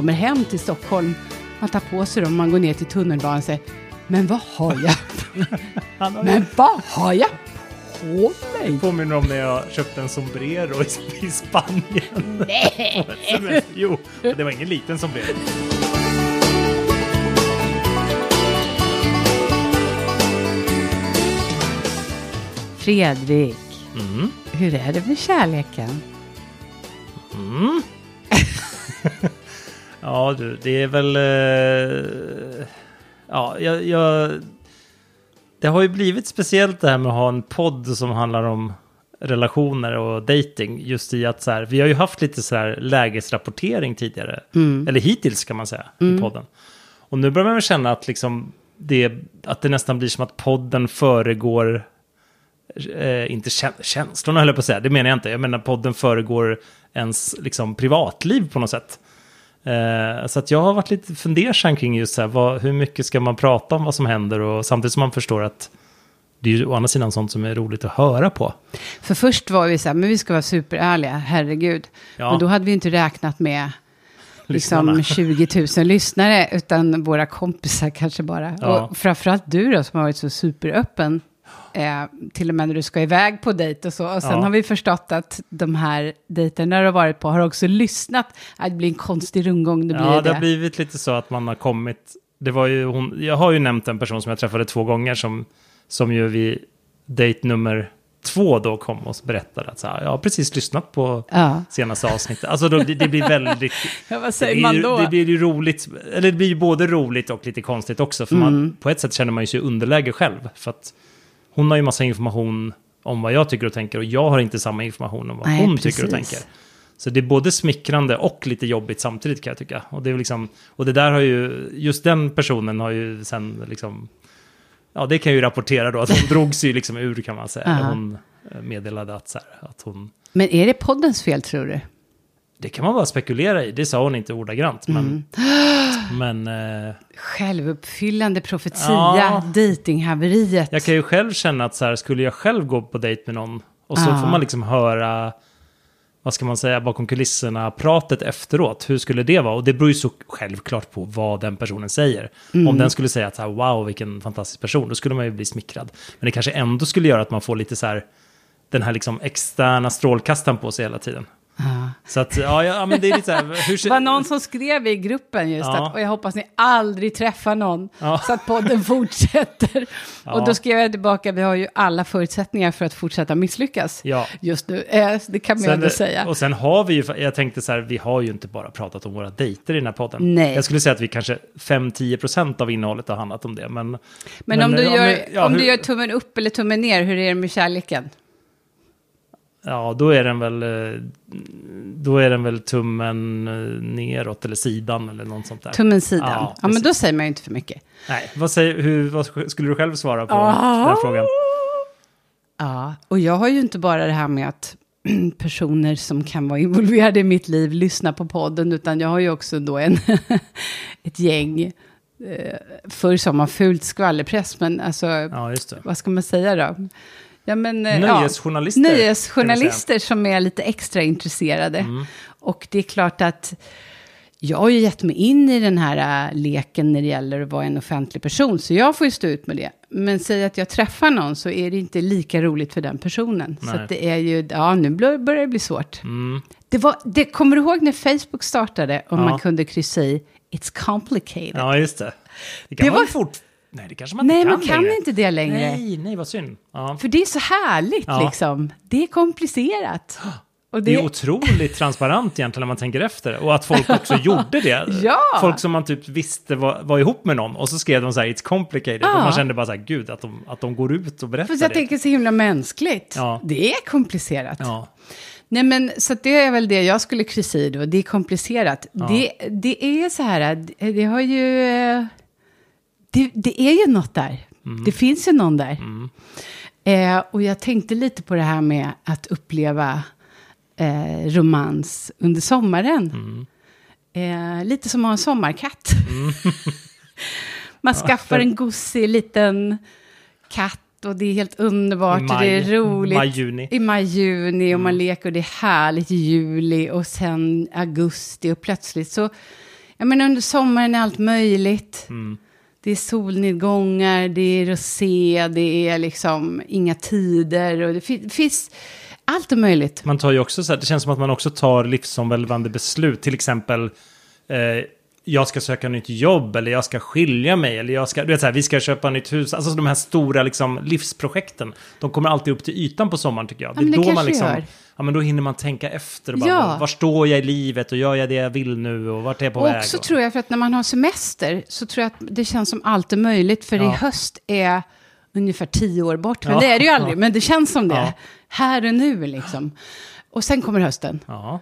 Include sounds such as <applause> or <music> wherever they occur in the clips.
kommer hem till Stockholm, man tar på sig dem, man går ner till tunnelbanan och säger Men vad har jag? <laughs> Han har Men vad har jag på mig? påminner om när jag köpte en sombrero i, i Spanien. <laughs> Nej! jo, det var ingen liten sombrero. Fredrik, Mm. hur är det med kärleken? Mm. <laughs> ja, du, det är väl... eh, ja, jag, jag... Det har ju blivit speciellt det här med att ha en podd som handlar om relationer och dating. Just i att så här, vi har ju haft lite så här lägesrapportering tidigare. Eller hittills kan man säga, i podden. Och nu börjar man väl känna att, liksom det, att det nästan blir som att podden föregår eh, inte kä känslorna höll jag på att säga, det menar jag inte. Jag menar podden föregår ens liksom, privatliv på något sätt. Eh, så att jag har varit lite fundersam kring just så här, vad, hur mycket ska man prata om vad som händer och samtidigt som man förstår att det är ju å andra sidan sånt som är roligt att höra på. För först var vi så här, men vi ska vara superärliga, herregud. Ja. Men då hade vi inte räknat med Lyssnarna. liksom 20 000 lyssnare, utan våra kompisar kanske bara. Ja. Och framförallt du då, som har varit så superöppen. Eh, till och med när du ska iväg på dejt och så. Och sen Ja. har vi förstått att de här dejterna du har varit på har också lyssnat. Ah, Det blir en konstig rundgång, det blir Ja, det. det har blivit lite så att man har kommit... Det var ju hon, jag har ju nämnt en person som jag träffade två gånger som, som ju vid dejt nummer två då kom och berättade att så här, jag har precis lyssnat på Ja. senaste avsnittet. Alltså då, det, det blir väldigt... <laughs> Ja, vad det, säger blir, man då? det blir ju roligt, eller det blir ju både roligt och lite konstigt också. För Mm. man, på ett sätt känner man ju sig underläge själv. För att hon har ju massa information om vad jag tycker och tänker och jag har inte samma information om vad Nej, hon tycker och precis. tänker. Så det är både smickrande och lite jobbigt samtidigt kan jag tycka. Och det, är liksom, och det där har ju, just den personen har ju sen liksom, ja det kan jag ju rapportera då, att hon <laughs> drog sig liksom ur kan man säga. Aha. Hon eh, meddelade att, så här, att hon, Men är det poddens fel, tror du? Det kan man bara spekulera i, det sa hon inte ordagrant. Men, Mm. men eh, Självuppfyllande profetia, Ja. datinghaveriet. jag kan ju själv känna att så här, skulle jag själv gå på dejt med någon och så Ja. får man liksom höra, vad ska man säga, bakom kulisserna, pratet efteråt. Hur skulle det vara? Och det beror ju så självklart på vad den personen säger. Mm. Om den skulle säga att så här, wow, vilken fantastisk person, då skulle man ju bli smickrad. Men det kanske ändå skulle göra att man får lite så här, den här liksom externa strålkastaren på sig hela tiden. Ja. Så att, ja, ja men det är lite här, hur var någon som skrev i gruppen just Ja. att, och jag hoppas ni aldrig träffar någon, Ja. så att podden <laughs> fortsätter. Ja. Och då skrev jag tillbaka, vi har ju alla förutsättningar för att fortsätta misslyckas just nu. Eh, det kan man ju ändå säga. Och sen har vi ju, jag tänkte så här, vi har ju inte bara pratat om våra dejter i den här podden. Nej. Jag skulle säga att vi kanske 5-10% av innehållet har handlat om det. Men, Men, om, du gör, men- om du gör tummen upp eller tummen ner, hur är det med kärleken? Ja, då är den väl, eh, då är den väl tummen eh, neråt eller sidan eller något sånt där. Tummen sidan. Ja, Ja, men då säger man ju inte för mycket. Nej, vad, säger, hur, vad sk- skulle du själv svara på Ah. den frågan? Ja, och jag har ju inte bara det här med att <clears throat> personer som kan vara involverade i mitt liv lyssnar på podden, utan jag har ju också då en, <laughs> ett gäng, eh, förr sa man fult skvallerpress, men alltså, Ja, vad ska man säga då? Ja, men, eh, Nöjesjournalister. Ja, nöjesjournalister som är lite extra intresserade. Mm. Och det är klart att jag har ju gett mig in i den här äh, leken när det gäller att vara en offentlig person, så jag får ju stå ut med det. Men säg att jag träffar någon så är det inte lika roligt för den personen. Så Nej. att det är ju, ja nu bör- börjar det bli svårt. Mm. Det var, det, kommer du ihåg när Facebook startade och Ja. man kunde kryssa i It's complicated? Ja, just det. Det kan Det man var- fort... Nej, det kanske man Nej, inte man kan kan längre. inte det längre. Nej, nej, vad synd. Ja. För det är så härligt Ja. liksom. Det är komplicerat. <gasps> Och Det är otroligt transparent egentligen när man tänker efter. Och att folk också <laughs> gjorde det. Ja. Folk som man typ visste var, var ihop med någon. Och så skrev de så här, it's complicated. Ja. Och man kände bara så här, gud, att de, att de går ut och berättar För jag det. tänker så himla mänskligt. Ja. Det är komplicerat. Ja, Nej, men så det är väl det jag skulle kryssa i då. Det är komplicerat. Det, det är så här, det, det har ju... Det, det är ju något där. Det finns ju någon där. Eh, och jag tänkte lite på det här med att uppleva eh, romans under sommaren. Eh, lite som att ha en sommarkatt. <laughs> Man skaffar en gosig liten katt och det är helt underbart I och maj- det är roligt. maj-juni. I maj-juni och man leker och det är härligt i juli och sen augusti och plötsligt så Ja, men under sommaren är allt möjligt. Mm. Det är solnedgångar, det är rosé, det är liksom inga tider och det finns allt är möjligt. Man tar ju också så här, det känns som att man också tar livsomvälvande beslut. Till exempel, eh, jag ska söka nytt jobb eller jag ska skilja mig eller jag ska, du vet så här, vi ska köpa nytt hus. Alltså de här stora liksom, livsprojekten, de kommer alltid upp till ytan på sommaren tycker jag. Ja, men det då man liksom, gör. ja men då hinner man tänka efter och bara, Ja. var, står jag i livet och gör jag det jag vill nu och vart är jag på Och väg? också och, tror jag för att när man har semester så tror jag att det känns som allt är möjligt. För Ja. i höst är ungefär tio år bort. Men Ja. det är det ju aldrig, men det känns som det. Här och nu liksom. Och sen kommer hösten. ja,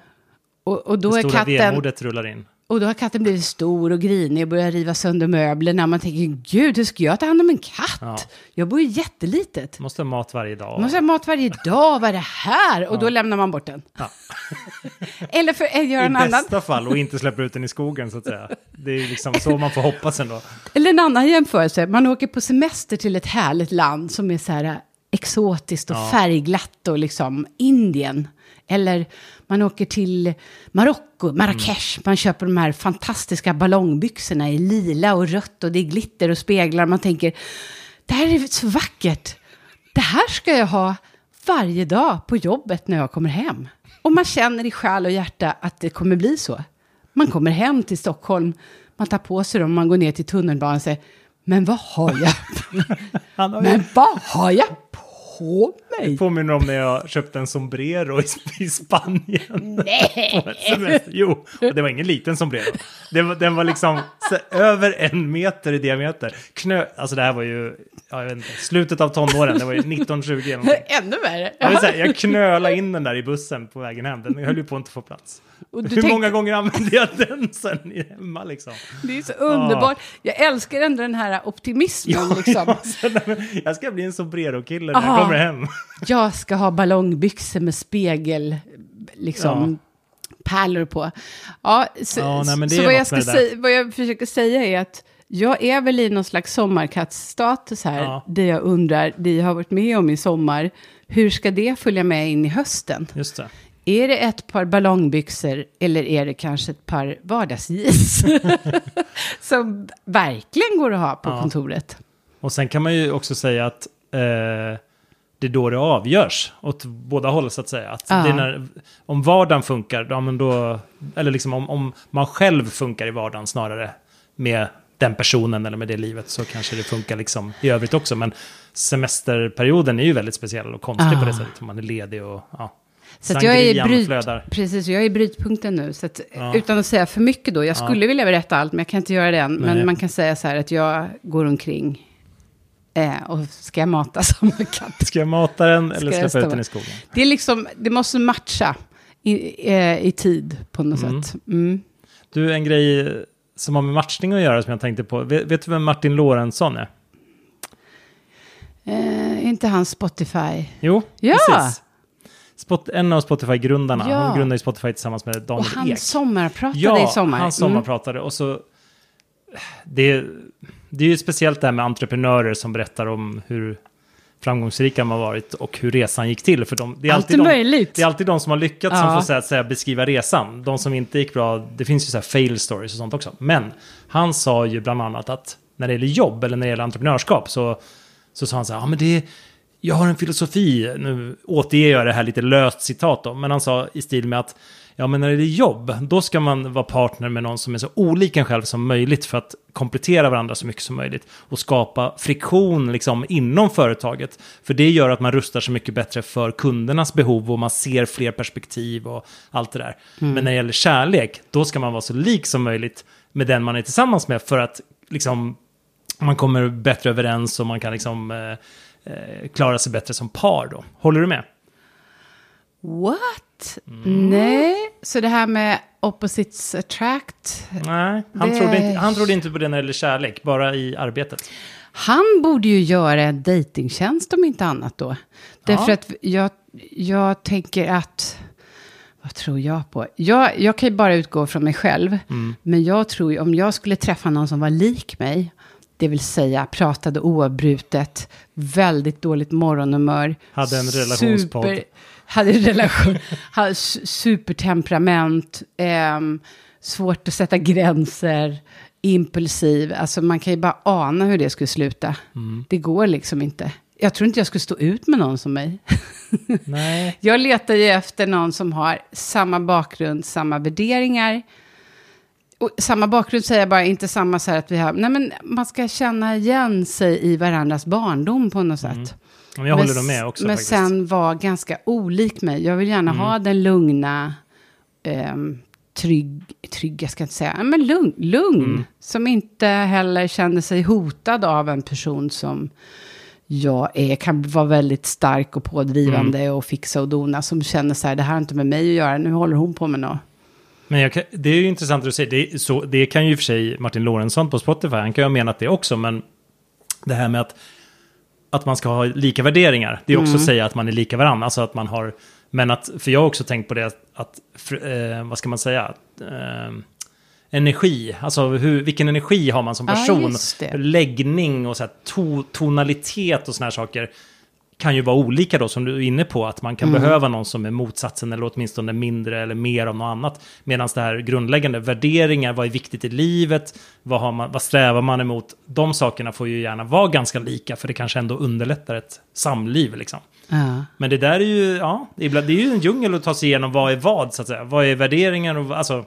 Och, och, då det är stora katten, vemodet rullar in. Och då har katten blivit stor och grinig och börjar riva sönder möblerna. Man tänker, gud, hur ska jag ta hand om en katt? Ja. Jag bor ju jättelitet. Måste ha mat varje dag. Måste ha mat varje dag, vad är det här? Och då lämnar man bort den. Ja. <laughs> Eller för att göra I en annan, bästa fall och inte släpper ut den i skogen så att säga. Det är liksom så man får hoppas ändå. eller en annan jämförelse. Man åker på semester till ett härligt land som är så här äh, exotiskt och Ja. färgglatt och liksom Indien. Eller man åker till Marocko, Marrakesh. Man köper de här fantastiska ballongbyxorna i lila och rött och det är glitter och speglar. Man tänker, det här är så vackert. Det här ska jag ha varje dag på jobbet när jag kommer hem. Och man känner i själ och hjärta att det kommer bli så. Man kommer hem till Stockholm, man tar på sig dem, man går ner till tunnelbanan och säger, men vad har jag, <laughs> men vad har jag på mig? påminner om när jag köpte en sombrero i, i Spanien. Nej! <laughs> på ett semester. Jo, och det var ingen liten sombrero. Den var, den var liksom över en meter i diameter. Knö, alltså det här var ju, ja, jag vet inte, slutet av tonåren, det var ju 1920 eller någonting. Ännu värre. Jag, vill säga, jag knölade in den där i bussen på vägen hem. Den höll ju på att inte få plats. Och du Hur tänkte- många gånger använde jag den sen hemma liksom? Det är så underbart. Jag älskar ändå den här optimismen. liksom. <laughs> Så, nej, men jag ska bli en sombrero-kille när jag Aha. kommer hem. Jag ska ha ballongbyxor med spegel, liksom, pärlor på. Ja, så, Ja, nej, så vad, jag ska säga, vad jag försöker säga är att jag är väl i någon slags sommarkattstatus här, Ja. där jag undrar, det jag har varit med om i sommar, hur ska det följa med in i hösten? Just det. Är det ett par ballongbyxor eller är det kanske ett par vardagsjeans? <laughs> Som verkligen går att ha på Ja. kontoret. Och sen kan man ju också säga att eh, det är då det avgörs åt båda håll så att säga. Att Ja. när, om vardagen funkar, ja, men då, eller liksom om, om man själv funkar i vardagen snarare med den personen eller med det livet så kanske det funkar liksom i övrigt också. Men semesterperioden är ju väldigt speciell och konstig Ja. på det sättet. Man är ledig och ja. Så jag är, i bryt, flödar. precis, jag är i brytpunkten nu. Så att, Ja. Utan att säga för mycket då. Jag skulle vilja berätta allt, men jag kan inte göra det än. Nej. Men man kan säga så här att jag går omkring eh, och ska jag mata <laughs> en katt. Ska jag mata den Ska eller jag ut den i skogen? Det är liksom, det måste matcha i, eh, i tid på något Mm. sätt. Mm. Du, en grej som har med matchning att göra som jag tänkte på. Vet, vet du vem Martin Lorentzon är? Eh, inte han Spotify. Jo, Ja! precis. Spot, en av Spotify-grundarna. Ja. Han grundade Spotify tillsammans med Och Daniel han Ek. sommarpratade Ja, i sommar. han sommarpratade. Och så... Det, det är ju speciellt det här med entreprenörer som berättar om hur framgångsrika har varit och hur resan gick till. För de, det, är Allt alltid är de, det är alltid de som har lyckats som Ja. får så att säga, beskriva resan. De som inte gick bra, det finns ju så här fail stories och sånt också. Men han sa ju bland annat att när det gäller jobb eller när det gäller entreprenörskap så, så sa han så här, ja men det jag har en filosofi, nu återger jag det här lite löst citat då, men han sa i stil med att ja men när det är jobb, då ska man vara partner med någon som är så olik en själv som möjligt för att komplettera varandra så mycket som möjligt och skapa friktion liksom inom företaget. För det gör att man rustar sig mycket bättre för kundernas behov och man ser fler perspektiv och allt det där. Men när det gäller kärlek, då ska man vara så lik som möjligt med den man är tillsammans med för att liksom man kommer bättre överens och man kan liksom eh, eh, klara sig bättre som par då. Håller du med? What? Mm. Nej, så det här med opposites attract. Nej, han, Det- trodde inte, han trodde inte på det när det gäller kärlek, bara i arbetet. Han borde ju göra en dejtingtjänst om inte annat då. Därför Ja. att jag, jag tänker att... Vad tror jag på? Jag, jag kan ju bara utgå från mig själv. Mm. Men jag tror ju om jag skulle träffa någon som var lik mig. Det vill säga pratade oavbrutet. Väldigt dåligt morgonhumör. Hade en relationspodd. Super, hade relation. <laughs> hade su- supertemperament. ehm, svårt att sätta gränser, impulsiv. Alltså man kan ju bara ana hur det skulle sluta. Mm. Det går liksom inte. Jag tror inte jag skulle stå ut med någon som mig. <laughs> Nej. Jag letar ju efter någon som har samma bakgrund, samma värderingar. Och samma bakgrund säger jag bara, inte samma så här att vi har... Nej, men man ska känna igen sig i varandras barndom på något sätt. Men jag håller nog med också Men faktiskt. Mm. sen vara ganska olik mig. Jag vill gärna ha den lugna, ehm, trygg, trygg, jag ska inte säga, men lugn, lugn. Mm. Som inte heller känner sig hotad av en person som jag är, kan vara väldigt stark och pådrivande Mm. och fixa och dona. Som känner så här, det här har inte med mig att göra, nu håller hon på med något. Men kan, det är ju intressant att säger, det, så, det kan ju i och för sig Martin Lorentzon på Spotify, han kan ju ha menat det också, men det här med att, att man ska ha lika värderingar, det är också att säga att man är lika varandra, alltså att man har, men att, för jag har också tänkt på det, att, eh, vad ska man säga, eh, energi, alltså hur, vilken energi har man som person, det. läggning och så här, to, tonalitet och såna här saker kan ju vara olika då, som du är inne på, att man kan behöva någon som är motsatsen eller åtminstone mindre eller mer av något annat. Medan det här grundläggande, värderingar, vad är viktigt i livet, vad, har man, vad strävar man emot, de sakerna får ju gärna vara ganska lika, för det kanske ändå underlättar ett samliv liksom. Ja. Men det där är ju, ja, ibland, det är ju en djungel att ta sig igenom vad är vad, så att säga. Vad är värderingar och, alltså,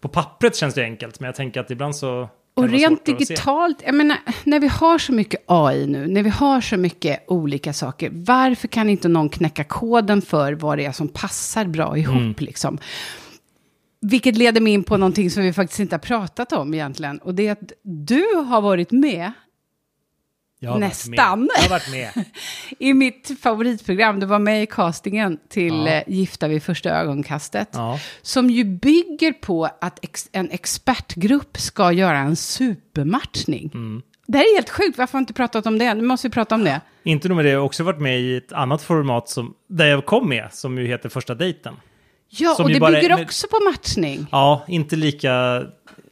på pappret känns det enkelt, men jag tänker att ibland så... Och rent digitalt, jag menar, när vi har så mycket AI nu, när vi har så mycket olika saker, varför kan inte någon knäcka koden för vad det är som passar bra ihop Mm. liksom? Vilket leder mig in på någonting som vi faktiskt inte har pratat om egentligen. Och det är att du har varit med varit Nästan. Jag har varit med. <laughs> i mitt favoritprogram. Du var med i castingen till Ja. eh, Gifta vid första ögonkastet. Ja. Som ju bygger på att ex en expertgrupp ska göra en supermatchning. Mm. Det här är helt sjukt, varför har vi inte pratat om det? Nu måste vi prata om det. Inte nog med det, jag har också varit med i ett annat format som, där jag kom med, som ju heter Första dejten. Ja, Som och det bara bygger också på matchning. Ja, inte lika,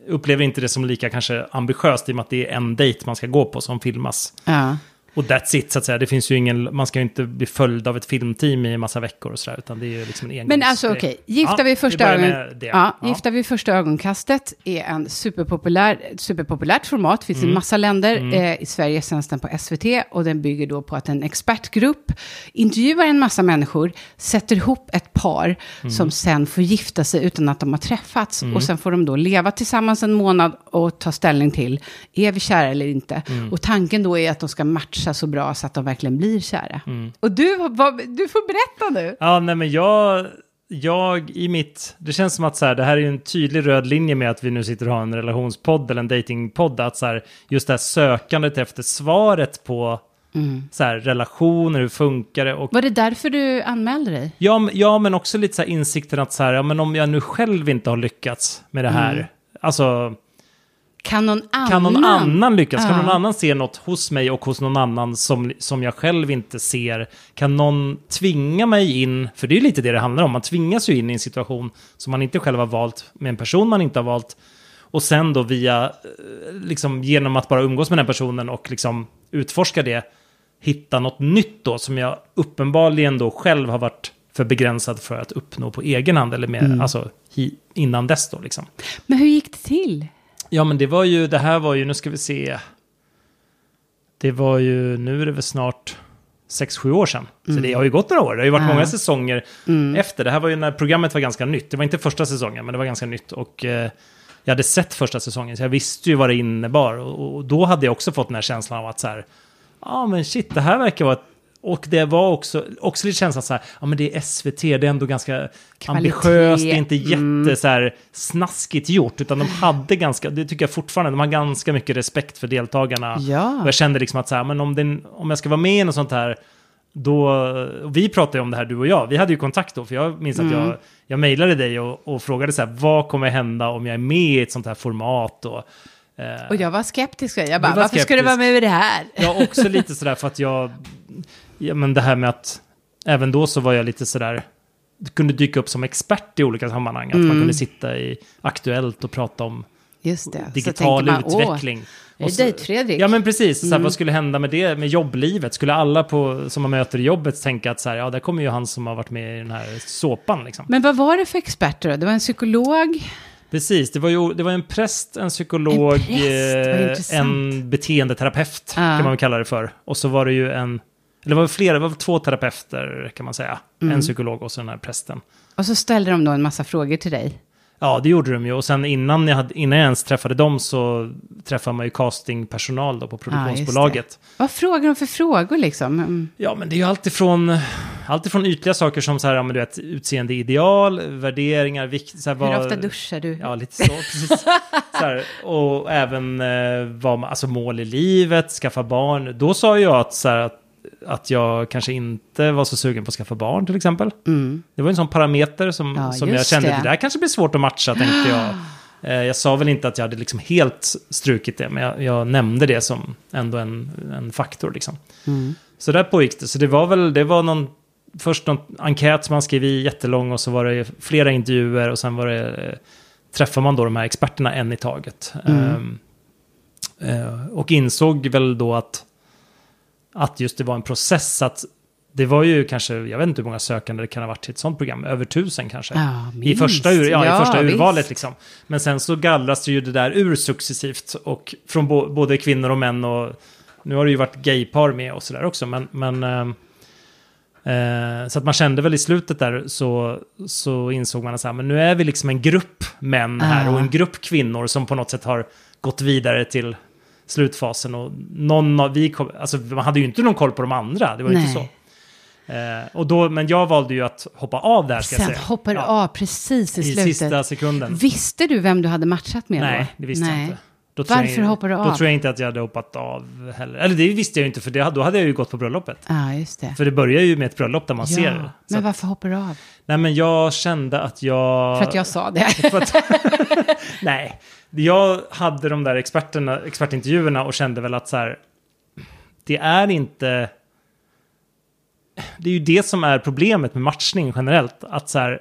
upplever inte det som lika kanske ambitiöst i och med att det är en dejt man ska gå på som filmas. Ja. Och that's it, så att säga. Det finns ju ingen, man ska ju inte bli följd av ett filmteam i en massa veckor och sådär, utan det är ju liksom en Men alltså okej, Gifta, Ja, vid vi första ögon... ja, Ja. Gifta vid första ögonkastet är en superpopulär, superpopulärt format, finns i Mm. en massa länder. Eh, I Sverige sänds den på SVT och den bygger då på att en expertgrupp intervjuar en massa människor, sätter ihop ett par Mm. som sen får gifta sig utan att de har träffats. Och sen får de då leva tillsammans en månad och ta ställning till, är vi kära eller inte? Mm. Och tanken då är att de ska matcha så bra så att de verkligen blir kära. Mm. Och du, vad, du får berätta nu. Ja, nej men jag, jag i mitt, det känns som att så här, det här är ju en tydlig röd linje med att vi nu sitter och har en relationspodd eller en datingpodd, att så här, just det här sökandet efter svaret på så här, relationer, hur funkar det? Och Var det därför du anmälde dig? Ja, men- ja, men också lite så här insikten att så här, ja, men om jag nu själv inte har lyckats med det här, alltså Kan någon annan? kan någon annan lyckas? Kan Ja. någon annan se något hos mig och hos någon annan som, som jag själv inte ser? Kan någon tvinga mig in, för det är lite det det handlar om, man tvingas ju in i en situation som man inte själv har valt, med en person man inte har valt, och sen då via, eh, liksom genom att bara umgås med den personen och liksom utforska det, hitta något nytt då som jag uppenbarligen då själv har varit för begränsad för att uppnå på egen hand, eller med, alltså hi, innan dess då liksom. Men hur gick det till? Ja, men det var ju, det här var ju, nu ska vi se. Det var ju, nu är det väl snart 6-7 år sedan. Så det har ju gått några år. Det har ju varit Ja. många säsonger efter. Det här var ju när programmet var ganska nytt. Det var inte första säsongen, men det var ganska nytt. Och eh, jag hade sett första säsongen, så jag visste ju vad det innebar. Och, och då hade jag också fått den här känslan av att så här, ja ah, men shit, det här verkar vara ett och det var också, också lite känslan så här, ja men det är SVT, det är ändå ganska ambitiöst, det är inte jätte Mm. så här, snaskigt gjort, utan de hade ganska, det tycker jag fortfarande, de har ganska mycket respekt för deltagarna. Ja. Och jag kände liksom att så här, men om, den, om jag ska vara med i något sånt här, då, vi pratade ju om det här du och jag, vi hade ju kontakt då, för jag minns att Mm. jag, jag mejlade dig och, och frågade så här, vad kommer hända om jag är med i ett sånt här format? Och, eh, Och jag var skeptisk. Jag bara, var varför ska du skeptisk. vara med i det här? Ja, också lite <laughs> sådär för att jag... Ja, men det här med att... Även då så var jag lite sådär... Du kunde dyka upp som expert i olika sammanhang. Att man kunde sitta i Aktuellt och prata om det. Så digital tänker man, utveckling. Åh, är så- det Dejt-Fredrik? Ja, men precis. Så här, vad skulle hända med det, med jobblivet? Skulle alla på, som man möter i jobbet tänka att så här, ja, där kommer ju han som har varit med i den här såpan liksom. Men vad var det för experter då? Det var en psykolog? Precis, det var ju det var en präst, en psykolog, En präst, eh, en beteendeterapeut Ja. kan man väl kalla det för. Och så var det ju en, eller det var flera, det var två terapeuter kan man säga. Mm. En psykolog och så den här prästen. Och så ställde de då en massa frågor till dig. Ja, det gjorde de ju. Och sen innan jag, hade, innan jag ens träffade dem så träffade man ju castingpersonal då på produktionsbolaget. Vad frågar de för frågor liksom? Mm. Ja, men det är ju alltifrån, alltifrån ytliga saker som så här, ja, men du vet, utseende ideal, värderingar, vikt, så här, Hur ofta duschar du? Ja, lite så. Precis. <laughs> så här, och även eh, vad man, alltså mål i livet, skaffa barn. Då sa jag att, så här, att, att jag kanske inte var så sugen på att skaffa barn till exempel. Mm. Det var en sån parameter som, Ja, som jag kände, det. det. där kanske blir svårt att matcha, tänkte jag. Eh, Jag sa väl inte att jag hade liksom helt strukit det, men jag, jag nämnde det som ändå en, en faktor. Liksom. Mm. Så där pågick det. Så det var väl, det var någon, först någon enkät som man skrev i jättelång och så var det flera intervjuer och sen var det, eh, träffar man då de här experterna en i taget. Mm. Eh, och insåg väl då att, att just det var en process, att det var ju kanske, jag vet inte hur många sökande det kan ha varit till ett sånt program, över tusen kanske. Ja, I första, ur, ja, Ja, i första visst. urvalet liksom. Men sen så gallras det ju det där ur successivt. Och från bo, både kvinnor och män och nu har det ju varit gaypar med och sådär också. Men, men ehm, eh, så att man kände väl i slutet där så, så insåg man att så här, men nu är vi liksom en grupp män här och en grupp kvinnor som på något sätt har gått vidare till slutfasen. Och någon av, vi kom, alltså man hade ju inte någon koll på de andra, det var ju inte så. Nej. Eh, och då, men jag valde ju att hoppa av där ska jag Sen säga. hoppar du Ja. av precis i, I slutet. sista sekunden. Visste du vem du hade matchat med Nej, då? det visste Nej. jag inte. Då tror Varför jag, hoppar du Då av? tror jag inte att jag hade hoppat av heller. Eller det visste jag ju inte, för det, då hade jag ju gått på bröllopet. Ja, just det. För det börjar ju med ett bröllop där man ser. ja. Så Men att, varför hoppar du av? nej, men jag kände att jag... För att jag sa det. <laughs> Att- <laughs> nej, jag hade de där experterna, expertintervjuerna och kände väl att så här, det är inte... Det är ju det som är problemet med matchning generellt. Att så här,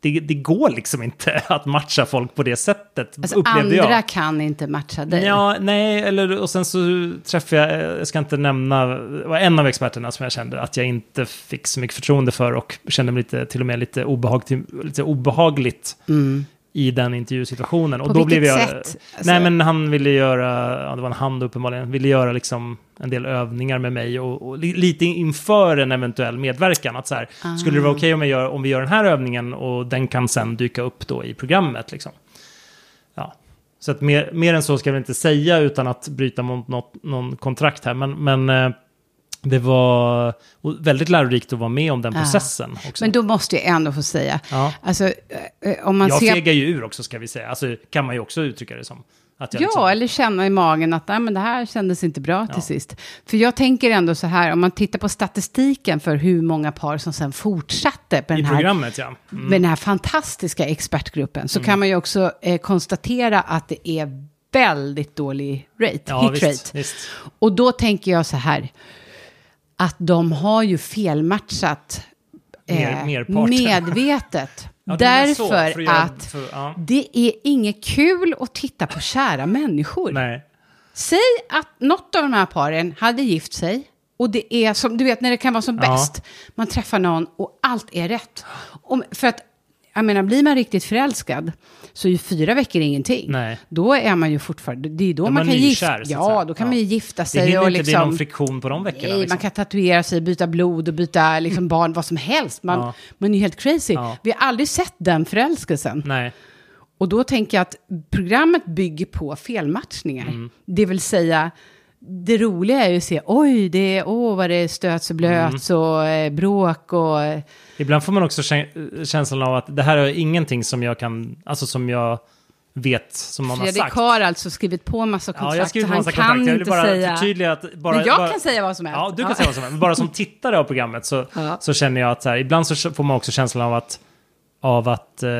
det, det går liksom inte <laughs> att matcha folk på det sättet, Alltså, andra jag. kan inte matcha dig. Ja, nej, eller och sen så träffade jag, jag ska inte nämna, var en av experterna som jag kände att jag inte fick så mycket förtroende för och kände mig lite, till och med lite, obehag, lite obehagligt Mm. i den intervjusituationen. På och då vilket blev jag, sätt? Alltså- Nej, men han ville göra, ja, det var en hand uppenbarligen, ville göra liksom en del övningar med mig och, och li, lite inför en eventuell medverkan. Att så här, Ah. skulle det vara okej om, jag gör, om vi gör den här övningen och den kan sen dyka upp då i programmet liksom. Ja. Så att mer, mer än så ska väl inte säga utan att bryta mot något, någon kontrakt här. Men, men eh, det var väldigt lärorikt att vara med om den Ja. processen också. Men då måste jag ändå få säga, ja. alltså eh, eh, om man Jag ser... fegar ju ur också ska vi säga. Alltså kan man ju också uttrycka det som. Ja, liksom, eller känna i magen att Nej, men det här kändes inte bra till Ja. sist. För jag tänker ändå så här, om man tittar på statistiken för hur många par som sen fortsatte på I den här, programmet ja. Mm. med den här fantastiska expertgruppen, så kan man ju också eh, konstatera att det är väldigt dålig rate, Ja, hit visst, rate. visst. Och då tänker jag så här, att de har ju felmatchat Mer- eh, merparten. <laughs> medvetet. Ja, så, därför för att för- ja. det är inget kul att titta på kära människor. Nej. Säg att något av de här paren hade gift sig och det är som, du vet när det kan vara som Ja. bäst, man träffar någon och allt är rätt. Om, för att, jag menar, blir man riktigt förälskad så är ju fyra veckor ingenting. Nej. Då är man ju fortfarande, det är då Då man, man kan gifta, att ja, då kan Ja. man ju gifta Det sig hinner och inte bli någon liksom, friktion på de veckorna. nej, liksom. man kan tatuera sig, byta blod och byta liksom barn, vad som helst. Man, Ja. man är ju helt crazy. Ja. Vi har aldrig sett den förälskelsen. Nej. Och då tänker jag att programmet bygger på felmatchningar. Mm. Det vill säga, det roliga är ju att se, oj, det är, åh, vad det stöts och blöts Mm. och eh, bråk och... eh, Ibland får man också kä- känslan av att det här är ingenting som jag kan, alltså som jag vet som någon har Fredrik sagt. har alltså skrivit på massa kontrakt, Ja, så han kan kontrakt. Inte bara säga... förtydliga att... Bara, Men jag bara, kan säga vad som helst. Ja, du kan säga vad som helst. Bara som tittare av programmet så, Ja. så känner jag att så här, ibland så får man också känslan av att, av att eh,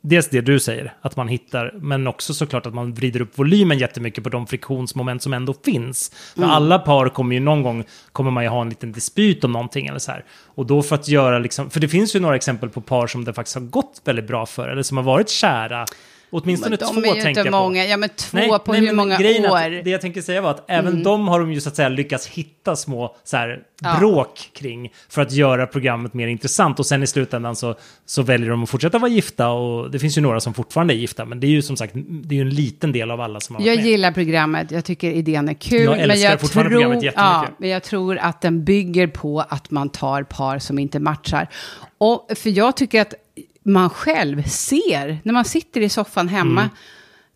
dels det du säger, att man hittar, men också såklart att man vrider upp volymen jättemycket på de friktionsmoment som ändå finns. För Mm. alla par kommer ju någon gång, kommer man ju ha en liten dispyt om någonting eller så här. Och då för att göra liksom, för det finns ju några exempel på par som det faktiskt har gått väldigt bra för, eller som har varit kära Åtminstone två de är ju tänker inte jag många. på. Ja, men två på hur men många att år? Mm. Det jag tänker säga var att även de har de ju så att säga lyckats hitta små så här, Ja. bråk kring för att göra programmet mer intressant. Och sen i slutändan så, så väljer de att fortsätta vara gifta. Och det finns ju några som fortfarande är gifta. Men det är ju som sagt det är ju en liten del av alla som har varit Jag med. gillar programmet, jag tycker idén är kul. Jag älskar men jag fortfarande tror, programmet jättemycket. Ja, men jag tror att den bygger på att man tar par som inte matchar. Och, för jag tycker att man själv ser, när man sitter i soffan hemma, Mm.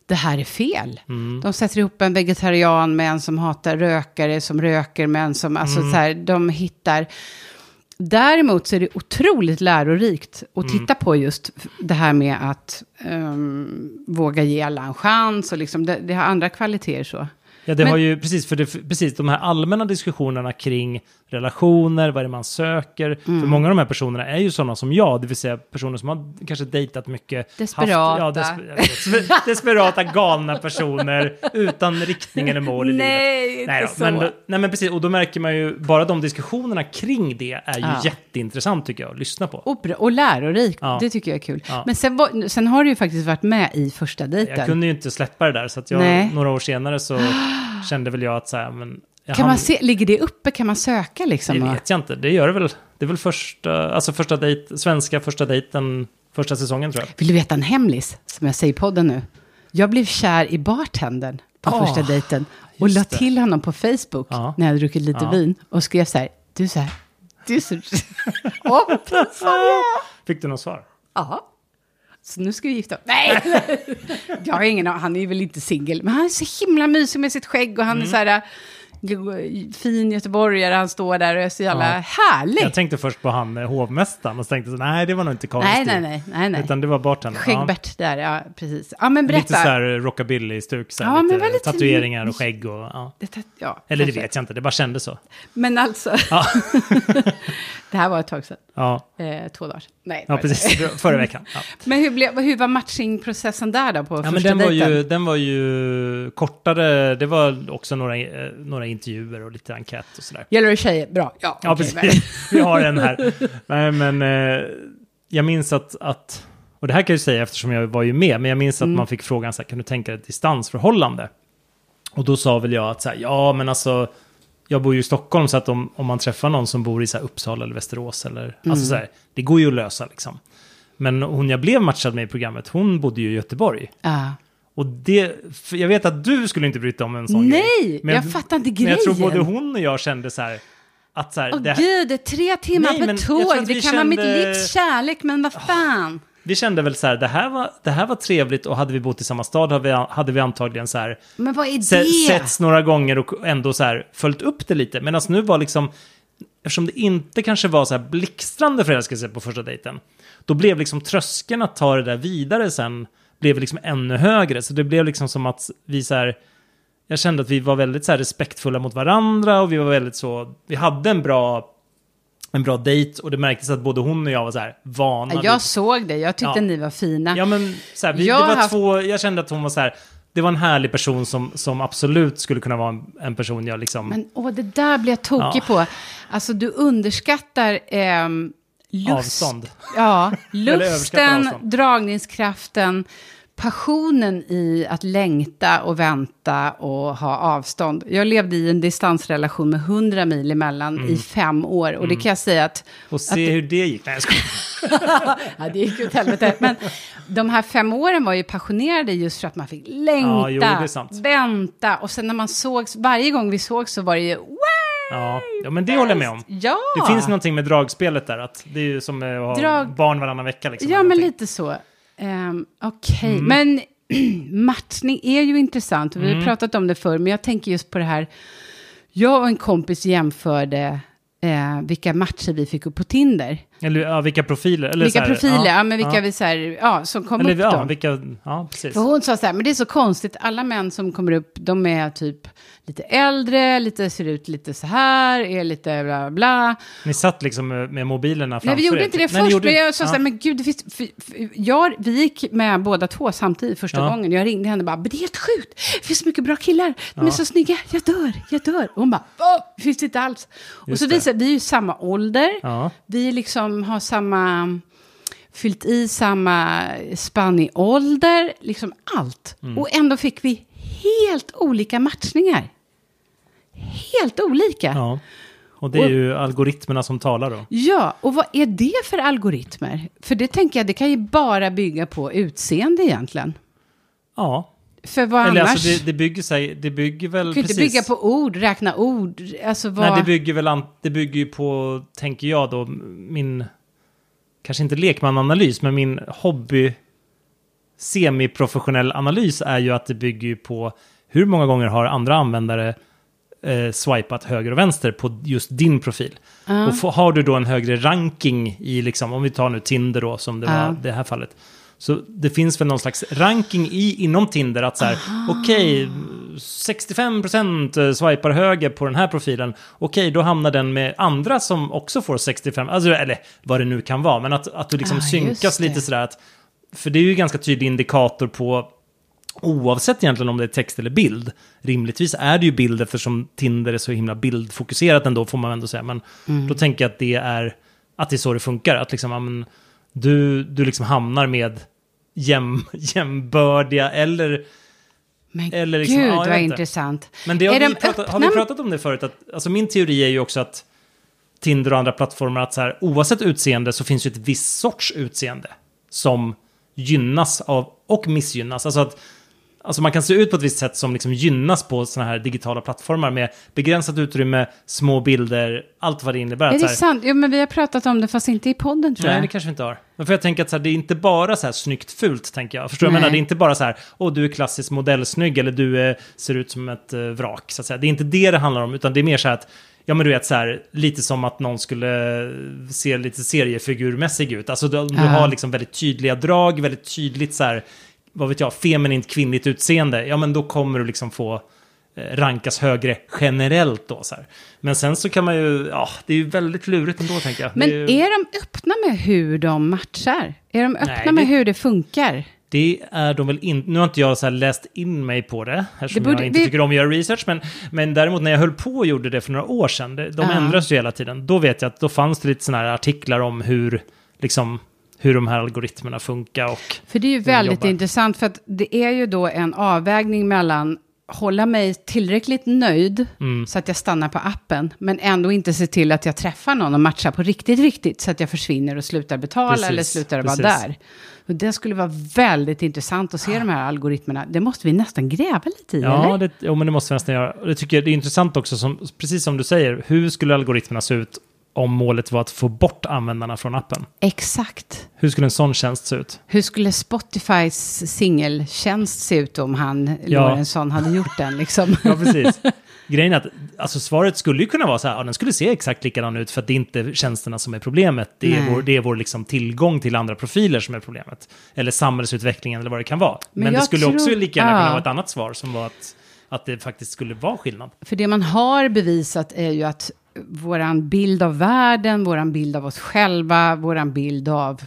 det här är fel. De sätter ihop en vegetarian med en som hatar rökare, som röker med en som, alltså Mm. så här, de hittar... Däremot så är det otroligt lärorikt att Mm. titta på just det här med att ehm, våga ge alla en chans och liksom, det, det har andra kvaliteter så. Ja, det Men- har ju precis, för det, precis de här allmänna diskussionerna kring relationer, vad är det man söker. Mm. För många av de här personerna är ju sådana som jag, det vill säga personer som har kanske dejtat mycket. Desperata. ja, desper, <laughs> desperata, galna personer utan riktning eller mål i Nej, livet. inte nej, då, så. Men, nej, men precis, och då märker man ju, bara de diskussionerna kring det är ju Ja. jätteintressant tycker jag att lyssna på. Och, bra, och lärorikt, Ja. det tycker jag är kul. Ja. Men sen, var, sen har du ju faktiskt varit med i första dejten. Jag kunde ju inte släppa det där, så att jag, Nej. några år senare så <gasps> kände väl jag att så här, men... kan man se, ligger det uppe? Kan man söka liksom? Det vet jag inte. Det gör det väl. Det är väl första, alltså första dejt, svenska första dejten, första säsongen tror jag. Vill du veta en hemlis, som jag säger i podden nu? Jag blev kär i bartendern på Åh, första dejten. Och la det. till honom på Facebook Ja. när jag hade druckit lite Ja. vin. Och skrev så här, du är så här, du så... <laughs> Åh. Fick du något svar? Ja. Så nu ska vi gifta oss. Nej! <laughs> jag har ingen han är väl inte singel. Men han är så himla mysig med sitt skägg och han Mm. är så här fin göteborgare. Han står där och är så jävla Ja. härlig. Jag tänkte först på han eh, hovmästaren och så tänkte jag, nej det var nog inte Karin nej, nej, nej, nej, nej. Utan det var bartendern. Ja. Skäggbert där, ja precis. Ja, men berätta. Lite så här rockabilly-stuk, så här, Ja, men lite väldigt- tatueringar och skägg och ja. Det, ja, Eller det kanske. vet jag inte, det bara kändes så. Men alltså, Ja, <laughs> <laughs> det här var ett tag sedan. ja, Eh, två dagar sedan. Nej, ja var det precis. <laughs> Förra veckan. Ja. Men hur, blev, hur var matchingprocessen där då på Ja, men första den var, dejten? ju, den var ju kortare, det var också några, eh, några intervjuer och lite enkät och sådär. Gäller det tjejer? Bra. Ja, Ja, okej, precis. <laughs> Vi har en här. Nej, men eh, jag minns att, att, och det här kan jag ju säga eftersom jag var ju med, men jag minns att Mm. man fick frågan så här, kan du tänka dig ett distansförhållande? Och då sa väl jag att så här, ja, men alltså, jag bor ju i Stockholm så att om, om man träffar någon som bor i så här, Uppsala eller Västerås eller, Mm. alltså så här, det går ju att lösa liksom. Men hon jag blev matchad med i programmet, hon bodde ju i Göteborg. Ja. Och det, jag vet att du skulle inte bry dig om en sån grej. Nej, Men jag fattar inte Men grejen. jag tror både hon och jag kände så här, att så här, Åh det, gud, det är tre timmar Nej, på men tåg. Det kan vara mitt kände- livs kärlek, men vad fan. Vi kände väl så här, det här, var, det här var trevligt och hade vi bott i samma stad hade vi, hade vi antagligen så här, Men vad är se, det? setts några gånger och ändå så här följt upp det lite. Medan nu var liksom, eftersom det inte kanske var så här blixtrande förälskelse på första dejten, då blev liksom tröskeln att ta det där vidare sen, blev liksom ännu högre. Så det blev liksom som att vi så här, jag kände att vi var väldigt så här respektfulla mot varandra och vi var väldigt så, vi hade en bra, en bra dejt och det märktes att både hon och jag var så här vana. vid- Jag såg det, jag tyckte Ja. ni var fina. Ja men så här, vi, Jag det var haft- två, jag kände att hon var så här, det var en härlig person som, som absolut skulle kunna vara en, en person jag liksom... Men åh, det där blir jag tokig Ja. på. Alltså, du underskattar ehm, lust. Avstånd. Ja, <laughs> lusten, dragningskraften, passionen i att längta och vänta och ha avstånd. Jag levde i en distansrelation med 100 mil emellan Mm. i fem år. Och det kan jag säga att och se hur det gick. Nej, jag. <laughs> Ja, det gick åt helvete. Men de här fem åren var ju passionerade just för att man fick längta, Ja, jo, vänta. Och sen när man sågs, varje gång vi sågs så var det ju... Ja, ja, men det håller jag med om. Ja, Det finns någonting med dragspelet där, att det är ju som att ha Drag- barn varannan vecka. Liksom, ja men lite så. Um, Okej, Mm. men <clears throat> matchning är ju intressant. Vi har Mm. pratat om det förr, men jag tänker just på det här. Jag och en kompis jämförde eh, vilka matcher vi fick upp på Tinder. Eller ja, vilka profiler. Eller vilka här, profiler, ja, men vilka ja. vi så här, ja, som kom Eller upp ja, då. vilka, ja, precis. För hon sa så här, men det är så konstigt, alla män som kommer upp, de är typ lite äldre, lite, ser ut lite så här, är lite bla bla. Ni satt liksom med, med mobilerna framför Nej, vi gjorde er, inte det Nej, ni först, gjorde- men jag sa så här, ja. men gud, det finns, för, för, jag, vi gick med båda två samtidigt första Ja. gången. Jag ringde henne och bara, men det är helt sjukt, det finns så mycket bra killar, de är Ja. så snygga, jag dör, jag dör. Och hon bara, det finns det inte alls. och Just så det. visar vi är ju samma ålder, Ja. vi liksom har samma fyllt i samma spann i ålder, liksom allt. Mm. Och ändå fick vi helt olika matchningar. Helt olika. Ja. Ja. Och det är Och- ju algoritmerna som talar då. och vad är det för algoritmer? För det tänker jag, det kan ju bara bygga på utseende egentligen. Ja. För vad Eller annars? alltså det, det bygger sig, det bygger väl du kan inte precis. bygga på ord, räkna ord. Alltså vad... Nej, det bygger väl, an, det bygger ju på, tänker jag då, min, kanske inte lekmananalys, men min hobby semiprofessionell analys är ju att det bygger ju på hur många gånger har andra användare eh, swipat höger och vänster på just din profil. Ja. Och få, har du då en högre ranking i, liksom, om vi tar nu Tinder då, som det Ja. var det här fallet. Så det finns väl någon slags ranking i, inom Tinder att så här, okej, 65% swipar höger på den här profilen. Okej, då hamnar den med andra som också får 65, alltså, eller vad det nu kan vara. Men att, att du liksom Ah, synkas lite sådär att, för det är ju ganska tydlig indikator på Oavsett egentligen om det är text eller bild. Rimligtvis är det ju bild eftersom Tinder är så himla bildfokuserat ändå får man ändå säga. Men Mm. då tänker jag att det är, att det är så det funkar. Att liksom, ja, men, du, du liksom hamnar med jäm, <laughs> jämbördiga eller... Men eller liksom- gud ja, vad inte. intressant. Men det har, vi de pratat, har vi pratat om det förut? Att, alltså min teori är ju också att Tinder och andra plattformar, att så här, oavsett utseende så finns ju ett visst sorts utseende som gynnas av och missgynnas. Alltså att Alltså man kan se ut på ett visst sätt som liksom gynnas på sådana här digitala plattformar med begränsat utrymme, små bilder, allt vad det innebär. Är det sant? Jo, men vi har pratat om det fast inte i podden tror Nej, jag. det kanske vi inte har. Men för jag tänker att så här, det är inte bara så här snyggt fult, tänker jag. Förstår du? Jag Nej. menar, det är inte bara så här, åh du är klassiskt modellsnygg eller du eh, ser ut som ett eh, vrak, så att säga. Det är inte det det handlar om, utan det är mer så här att, ja men du vet så här, lite som att någon skulle se lite seriefigurmässig ut. Alltså du, du har liksom väldigt tydliga drag, väldigt tydligt så här, vad vet jag, feminint kvinnligt utseende. Ja men då kommer du liksom få eh, rankas högre generellt då så här. Men sen så kan man ju, ja, det är ju väldigt lurigt ändå tänker jag. Men är, ju- är de öppna med hur de matchar? Är de öppna Nej, med det- hur det funkar? Det är de väl inte. Nu har inte jag så läst in mig på det, eftersom Det borde- jag inte vi- tycker om att göra research. Men, men däremot när jag höll på och gjorde det för några år sedan, det, de Ja. ändras ju hela tiden. Då vet jag att då fanns det lite sådana här artiklar om hur, liksom, hur de här algoritmerna funkar och... För det är ju väldigt jobbar. intressant för att det är ju då en avvägning mellan hålla mig tillräckligt nöjd Mm. så att jag stannar på appen, men ändå inte se till att jag träffar någon och matchar på riktigt, riktigt, så att jag försvinner och slutar betala Precis, eller slutar vara där. Och det skulle vara väldigt intressant att se de här algoritmerna. Det måste vi nästan gräva lite i, Ja, eller? det, jo, men det måste vi nästan göra. Det tycker jag det är intressant också, som, precis som du säger, hur skulle algoritmerna se ut om målet var att få bort användarna från appen? Exakt. Hur skulle en sån tjänst se ut? Hur skulle Spotifys singeltjänst se ut om han, Ja. Lorentzon, hade gjort den liksom? <laughs> Ja, precis. <laughs> Grejen är att alltså, svaret skulle ju kunna vara så här, ja, den skulle se exakt likadan ut för att det är inte tjänsterna som är problemet. Det är Nej. vår, det är vår liksom, tillgång till andra profiler som är problemet. Eller samhällsutvecklingen eller vad det kan vara. Men, Men det skulle tror- också lika gärna ja. kunna vara ett annat svar som var att, att det faktiskt skulle vara skillnad. För det man har bevisat är ju att våran bild av världen, våran bild av oss själva, våran bild av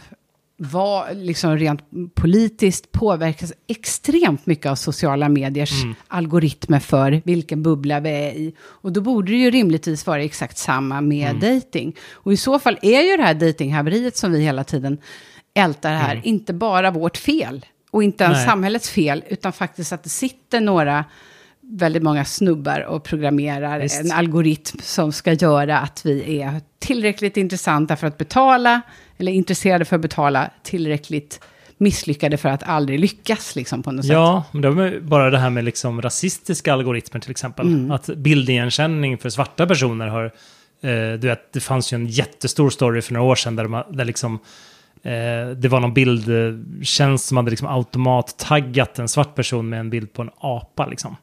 vad, liksom rent politiskt påverkas extremt mycket av sociala mediers Mm. algoritmer för vilken bubbla vi är i. Och då borde det ju rimligtvis vara exakt samma med Mm. dating. Och i så fall är ju det här datinghaveriet som vi hela tiden ältar här, inte bara vårt fel. Och inte ens Nej. samhällets fel, utan faktiskt att det sitter några väldigt många snubbar och programmerar Visst. en algoritm som ska göra att vi är tillräckligt intressanta för att betala, eller intresserade för att betala, tillräckligt misslyckade för att aldrig lyckas liksom på något sätt. Ja, men det var bara det här med liksom rasistiska algoritmer till exempel. Mm. Att bildigenkänning för svarta personer har... Eh, du vet, det fanns ju en jättestor story för några år sedan där, de, där liksom... Eh, det var någon bildtjänst som hade liksom automat-taggat en svart person med en bild på en apa liksom.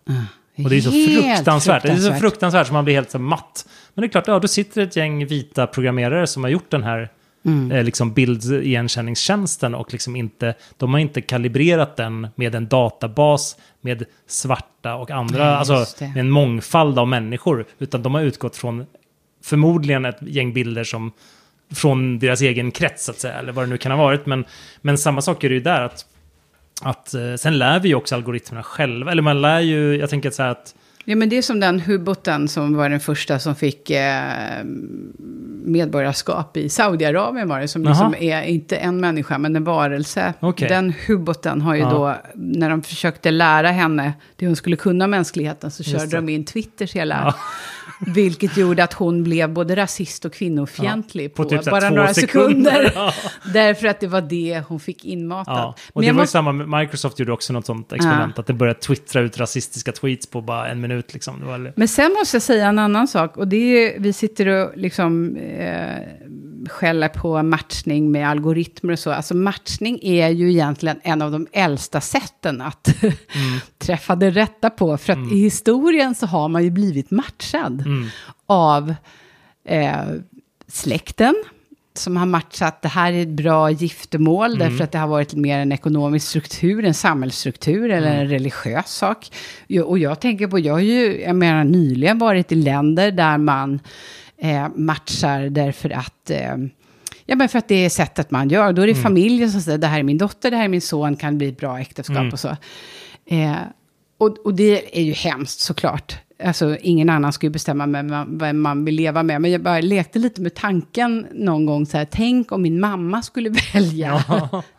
Och det är så Helt fruktansvärt. Det är så fruktansvärt som man blir helt så matt. Men det är klart, ja, då sitter ett gäng vita programmerare som har gjort den här Mm. eh, liksom bildigenkänningstjänsten och liksom inte, de har inte kalibrerat den med en databas med svarta och andra, Nej, alltså det. med en mångfald av människor, utan de har utgått från förmodligen ett gäng bilder som från deras egen krets, så att säga, eller vad det nu kan ha varit. Men, men samma sak är det ju där, att, att eh, sen lär vi ju också algoritmerna själva, eller man lär ju, jag tänker att så här att Ja, men det är som den hubboten som var den första som fick eh, medborgarskap i Saudiarabien var det. Som liksom är inte en människa, men en varelse. Okej. Den hubboten har ju Ja. då, när de försökte lära henne det hon skulle kunna mänskligheten, så Just körde det. de in Twitters hela. Ja. <laughs> Vilket gjorde att hon blev både rasist och kvinnofientlig Ja, på på, typ bara några sekunder. sekunder. <laughs> Ja. <laughs> Därför att det var det hon fick inmatat. Ja. Och Men det var ju samma, Microsoft gjorde också något sånt experiment, att det började twittra ut rasistiska tweets på bara en minut liksom. Det var, Men sen måste jag säga en annan sak. Och det är, vi sitter och liksom eh, skäller på matchning med algoritmer och så. Alltså matchning är ju egentligen en av de äldsta sätten att <laughs> träffa det rätta på. För att i historien så har man ju blivit matchad Mm. av eh, släkten. Som har matchat, det här är ett bra giftermål, därför att det har varit mer en ekonomisk struktur, en samhällsstruktur eller en religiös sak. Och jag tänker på, jag har ju, jag menar nyligen varit i länder där man eh, matchar därför att eh, Ja, men för att det är sättet man gör. Då är det familjen som säger, det här är min dotter, det här är min son, kan bli ett bra äktenskap och så. Eh, och, och det är ju hemskt såklart. Alltså, ingen annan ska ju bestämma med vem man vill leva med. Men jag bara lekte lite med tanken någon gång så här, tänk om min mamma skulle <laughs> välja.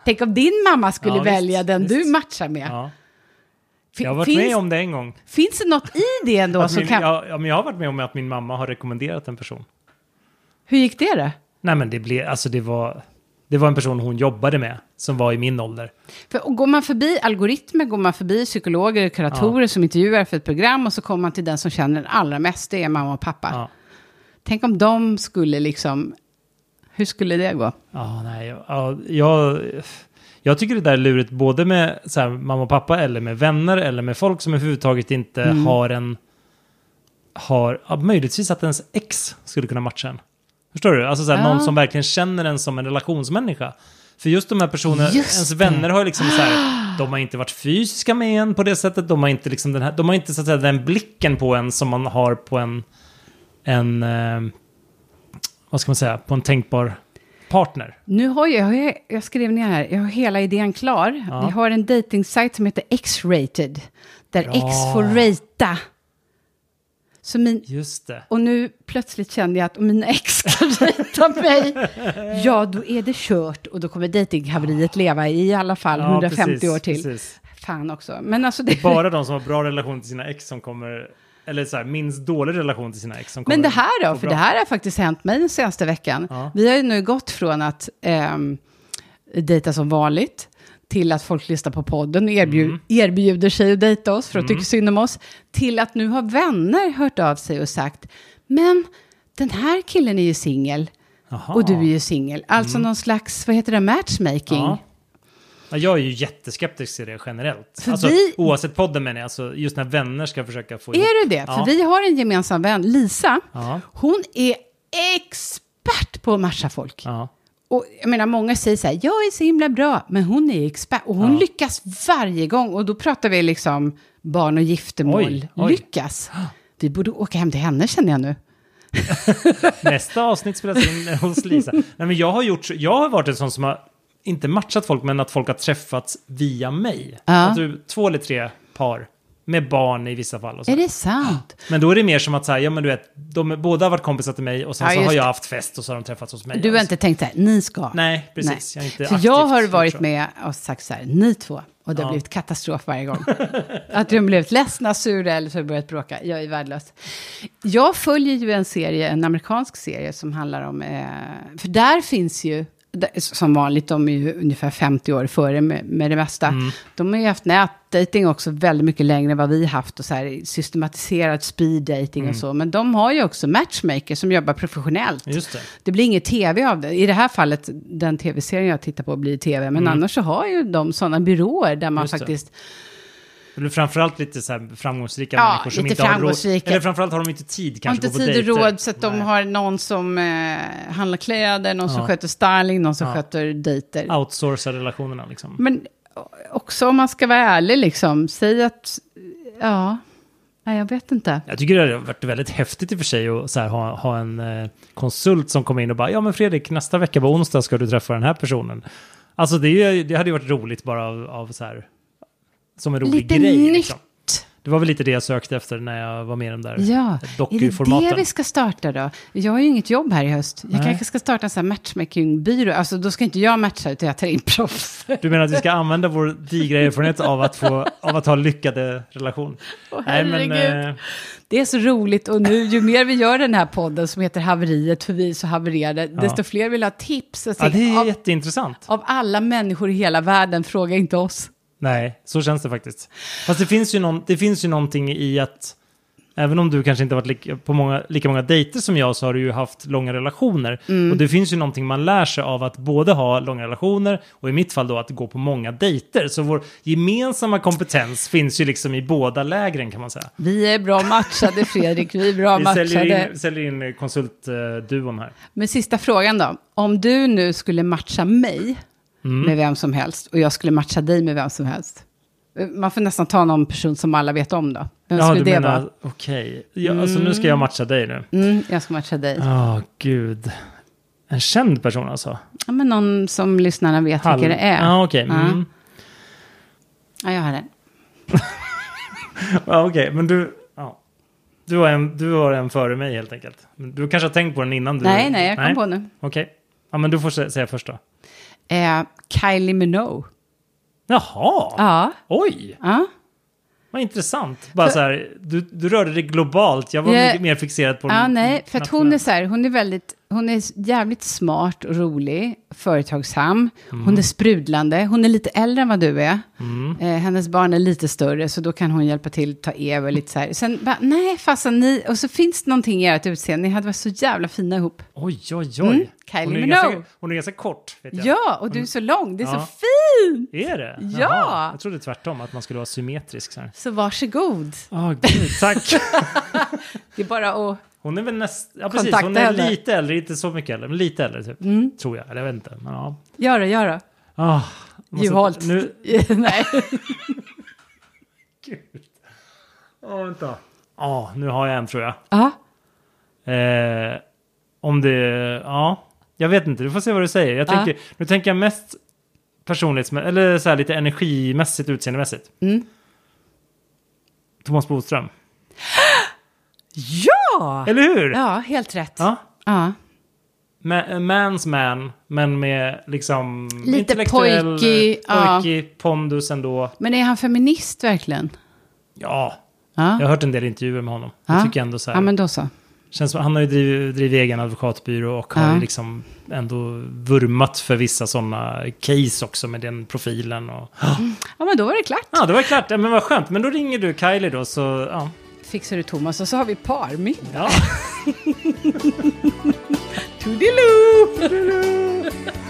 tänk om din mamma skulle Ja, visst, välja den du visst. matchar med. ja. Jag har varit finns, med om det en gång. finns det något i det ändå min, kan... ja, ja, men jag har varit med om att min mamma har rekommenderat en person. Hur gick det då? Nej men det blev, alltså det var, det var en person hon jobbade med som var i min ålder. För, och går man förbi algoritmer, går man förbi psykologer och kuratorer som intervjuar för ett program och så kommer man till den som känner den allra mest, det är mamma och pappa. Ja, Tänk om de skulle liksom... Hur skulle det gå? ja nej, ja, jag, jag tycker det där är lurigt både med så här, mamma och pappa eller med vänner eller med folk som överhuvudtaget inte Mm. har en, har, ja, möjligtvis att ens ex skulle kunna matcha en. Förstår du? Alltså så här, Ja. någon som verkligen känner en som en relationsmänniska. För just de här personerna, Just ens vänner har ju liksom så här, <gasps> de har inte varit fysiska med en på det sättet, de har inte liksom den här, de har inte så att säga den blicken på en som man har på en, en, eh, vad ska man säga, på en tänkbar partner. Nu har jag, jag, jag skrev ner här, jag har hela idén klar. Ja. Vi har en dating-sajt som heter X-rated, där Bra. X får ratea. Så min, Just det. och nu plötsligt kände jag att om mina ex ska ratea mig, <laughs> ja då är det kört och då kommer datinghaveriet leva i alla fall 150 precis, år till. Precis. Fan också. Men alltså det, Bara de som har bra relation till sina ex som kommer, eller så här, minst dålig relation till sina ex som kommer Men det här då? För det här har faktiskt hänt mig den senaste veckan. Ja. Vi har ju nu gått från att ehm, dejta som vanligt till att folk lyssnar på podden och erbjud, Mm. erbjuder sig att dejta oss för att tycka synd om oss. Till att nu har vänner hört av sig och sagt, men den här killen är ju singel och du är ju singel. Alltså någon slags, vad heter det, matchmaking. Mm. Ja. Ja, jag är ju jätteskeptisk till det generellt. För alltså, vi- Oavsett podden menar jag, alltså, just när vänner ska försöka få Är du det? För Ja. vi har en gemensam vän, Lisa. Ja. Hon är expert på att matcha folk. Ja. Och jag menar, många säger så här, jag är så himla bra, men hon är expert. Och hon Ja. lyckas varje gång. Och då pratar vi liksom barn och giftermål. Oj, oj. Lyckas. Vi borde åka hem till henne känner jag nu. <laughs> Nästa avsnitt spelas in hos Lisa. Nej, men jag har gjort, jag har varit en sån som har, inte matchat folk, men att folk har träffats via mig. Ja. Alltså, två eller tre par. Med barn i vissa fall. Och så. Är det sant? Men då är det mer som att så här, ja men du vet, de båda har varit kompisar till mig och sen Ja, så har jag haft fest och så har de träffats hos mig. Du har inte tänkt så här, ni ska? Nej, precis. Jag har inte aktivt jag har varit så. med och sagt så här, ni två. Och det har Ja. blivit katastrof varje gång. <laughs> att de blivit ledsna, sura eller så har börjat bråka. Jag är värdelös. Jag följer ju en serie, en amerikansk serie som handlar om... Eh, för där finns ju, som vanligt, de är ju ungefär 50 år före med, med det mesta. Mm. De har ju haft nätdating också väldigt mycket längre än vad vi haft. Och så här systematiserad speed dating Mm. och så. Men de har ju också matchmakers som jobbar professionellt. Det. Det blir inget tv av det. I det här fallet, den tv-serien jag tittar på blir tv. Men annars så har ju de sådana byråer där man Mm. Just det. Eller framförallt lite så här framgångsrika Ja, människor som inte har råd. Eller framförallt har de inte tid kanske inte tid och råd så att de Nej. har någon som eh, handlar kläder, någon som Ja. sköter styling, någon som Ja. sköter dejter. Outsourca relationerna liksom. Men också om man ska vara ärlig liksom, säg att... Ja, nej jag vet inte. Jag tycker det har varit väldigt häftigt i och för sig att här, ha, ha en eh, konsult som kommer in och bara ja men Fredrik nästa vecka på onsdag ska du träffa den här personen. Alltså det, det hade ju varit roligt bara av, av så här som en rolig Lite grej. nytt. Liksom. Det var väl lite det jag sökte efter när jag var med i de där Ja, är det dokuformaten. det vi ska starta då? Jag har ju inget jobb här i höst. Jag Nej. kanske ska starta en sån här matchmakingbyrå. Alltså då ska inte jag matcha, utan jag tar in proffs. Du menar att vi ska använda vår digra erfarenhet av att, få, av att ha lyckade relationer? Åh, Nej, men... Eh, Det är så roligt och nu ju mer vi gör den här podden som heter Haveriet för vi är så havererade, desto fler vill ha tips. Och ja, det är av, jätteintressant. av alla människor i hela världen, fråga inte oss. Nej, så känns det faktiskt. Fast det finns ju, någon, det finns ju någonting i att Även om du kanske inte har varit lika, på många, lika många dejter som jag så har du ju haft långa relationer. Mm. Och det finns ju någonting man lär sig av att både ha långa relationer och i mitt fall då att gå på många dejter. Så vår gemensamma kompetens finns ju liksom i båda lägren kan man säga. Vi är bra matchade <laughs> Fredrik, vi är bra Vi matchade. säljer in, säljer in konsultduon här. Men sista frågan då. Om du nu skulle matcha mig Mm. med vem som helst och jag skulle matcha dig med vem som helst. Man får nästan ta någon person som alla vet om då. Vem Ja, skulle du det menar, okej. Ja, alltså nu ska jag matcha dig nu. Mm, jag ska matcha dig. Ja, gud. En känd person alltså? Ja, men någon som lyssnarna vet Hall- vilka det är. Ja, okej. Mm. Ja, jag har den. Ja, okej, men du... Ja. Du har, en, du har en före mig helt enkelt. Du kanske har tänkt på den innan du... Nej, nej, jag kom på nu. Okej. Ja, men du får sä- säga först då. Eh, Kylie Minogue. Jaha! Ja. Oj! ja. Vad intressant. Bara För- så här, du, du rörde dig globalt. Jag var Ja. mycket mer fixerad på Ja, nej, för att hon är så här, hon är väldigt, hon är jävligt smart och rolig, företagsam, Mm. hon är sprudlande, hon är lite äldre än vad du är. Eh, hennes barn är lite större, så då kan hon hjälpa till, ta över lite så här. Sen bara, nej, fasen ni, och så finns det någonting i ert utseende, ni hade varit så jävla fina ihop. Oj, oj, oj. Mm, Kylie hon, är ganska, hon är ganska kort, vet jag. Ja, och du är så lång, det är Ja. så fin! Är det? Ja. Jaha. Jag trodde tvärtom, att man skulle vara symmetrisk. Så här. Så varsågod. Åh, gud, tack. <laughs> Det är bara att... Hon är väl näst... Ja, precis. Kontakta Hon är henne. lite äldre, inte så mycket äldre, men lite äldre typ. Mm. Tror jag, eller jag vet inte. Men ja. Gör det, gör det. Ah, måste- Juholt. Nu... <laughs> nej. <laughs> Gud. Åh, vänta. Ja, nu har jag en tror jag. Ja, Eh, om det... Ja, jag vet inte. Du får se vad du säger. Jag Ja. tänker, Nu tänker jag mest personlighetsmässigt, eller så här lite energimässigt, utseendemässigt. Mm. Thomas Bodström. <gasps> ja! Eller hur? Ja, helt rätt. Ja. Ja. Ma- Mans man, men med liksom Lite intellektuell, pojkig, ja. pojkig pondus ändå. Men är han feminist verkligen? Ja, Ja, jag har hört en del intervjuer med honom. Ja. Jag tycker ändå så här. ja men då så. Känns som, han har ju drivit, drivit egen advokatbyrå och har Ja. ju liksom ändå vurmat för vissa sådana case också med den profilen. Och... Ja, men då var det klart. Ja, det var klart. Ja, men vad skönt. Men då ringer du Kylie då, så ja. Fixar du Thomas och så har vi parmiddag. ja. <laughs> Toodiloo! <laughs>